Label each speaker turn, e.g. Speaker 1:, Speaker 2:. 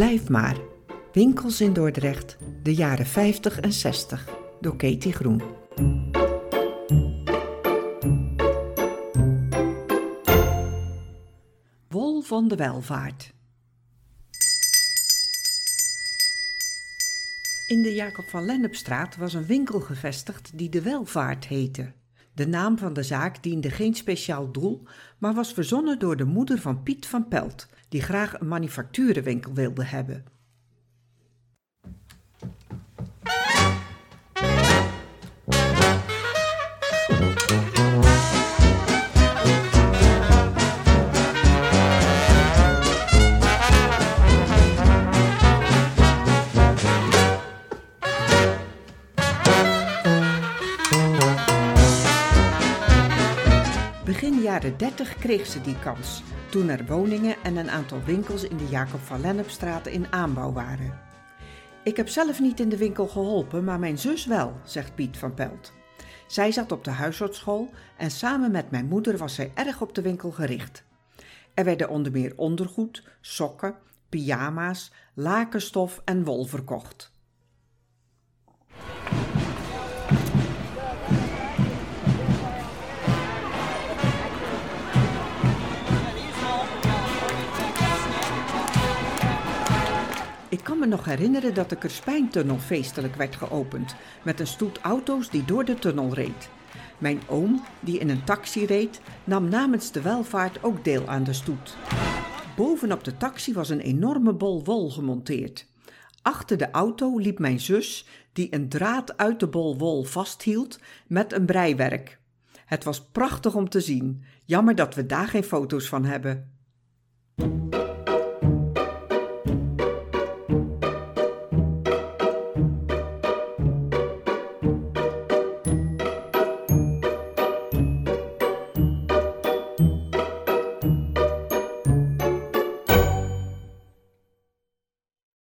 Speaker 1: Blijf maar. Winkels in Dordrecht, de jaren 50 en 60, door Katie Groen. Wol van de welvaart. In de Jacob van Lennepstraat was een winkel gevestigd die de Welvaart heette. De naam van de zaak diende geen speciaal doel, maar was verzonnen door de moeder van Piet van Pelt, die graag een manufacturenwinkel wilde hebben. Begin jaren 30 kreeg ze die kans, toen er woningen en een aantal winkels in de Jacob van Lennepstraat in aanbouw waren. Ik heb zelf niet in de winkel geholpen, maar mijn zus wel, zegt Piet van Pelt. Zij zat op de huisartsschool en samen met mijn moeder was zij erg op de winkel gericht. Er werden onder meer ondergoed, sokken, pyjama's, lakenstof en wol verkocht. Ik kan me nog herinneren dat de Kerspijntunnel feestelijk werd geopend, met een stoet auto's die door de tunnel reed. Mijn oom, die in een taxi reed, nam namens de welvaart ook deel aan de stoet. Bovenop de taxi was een enorme bol wol gemonteerd. Achter de auto liep mijn zus, die een draad uit de bol wol vasthield met een breiwerk. Het was prachtig om te zien. Jammer dat we daar geen foto's van hebben.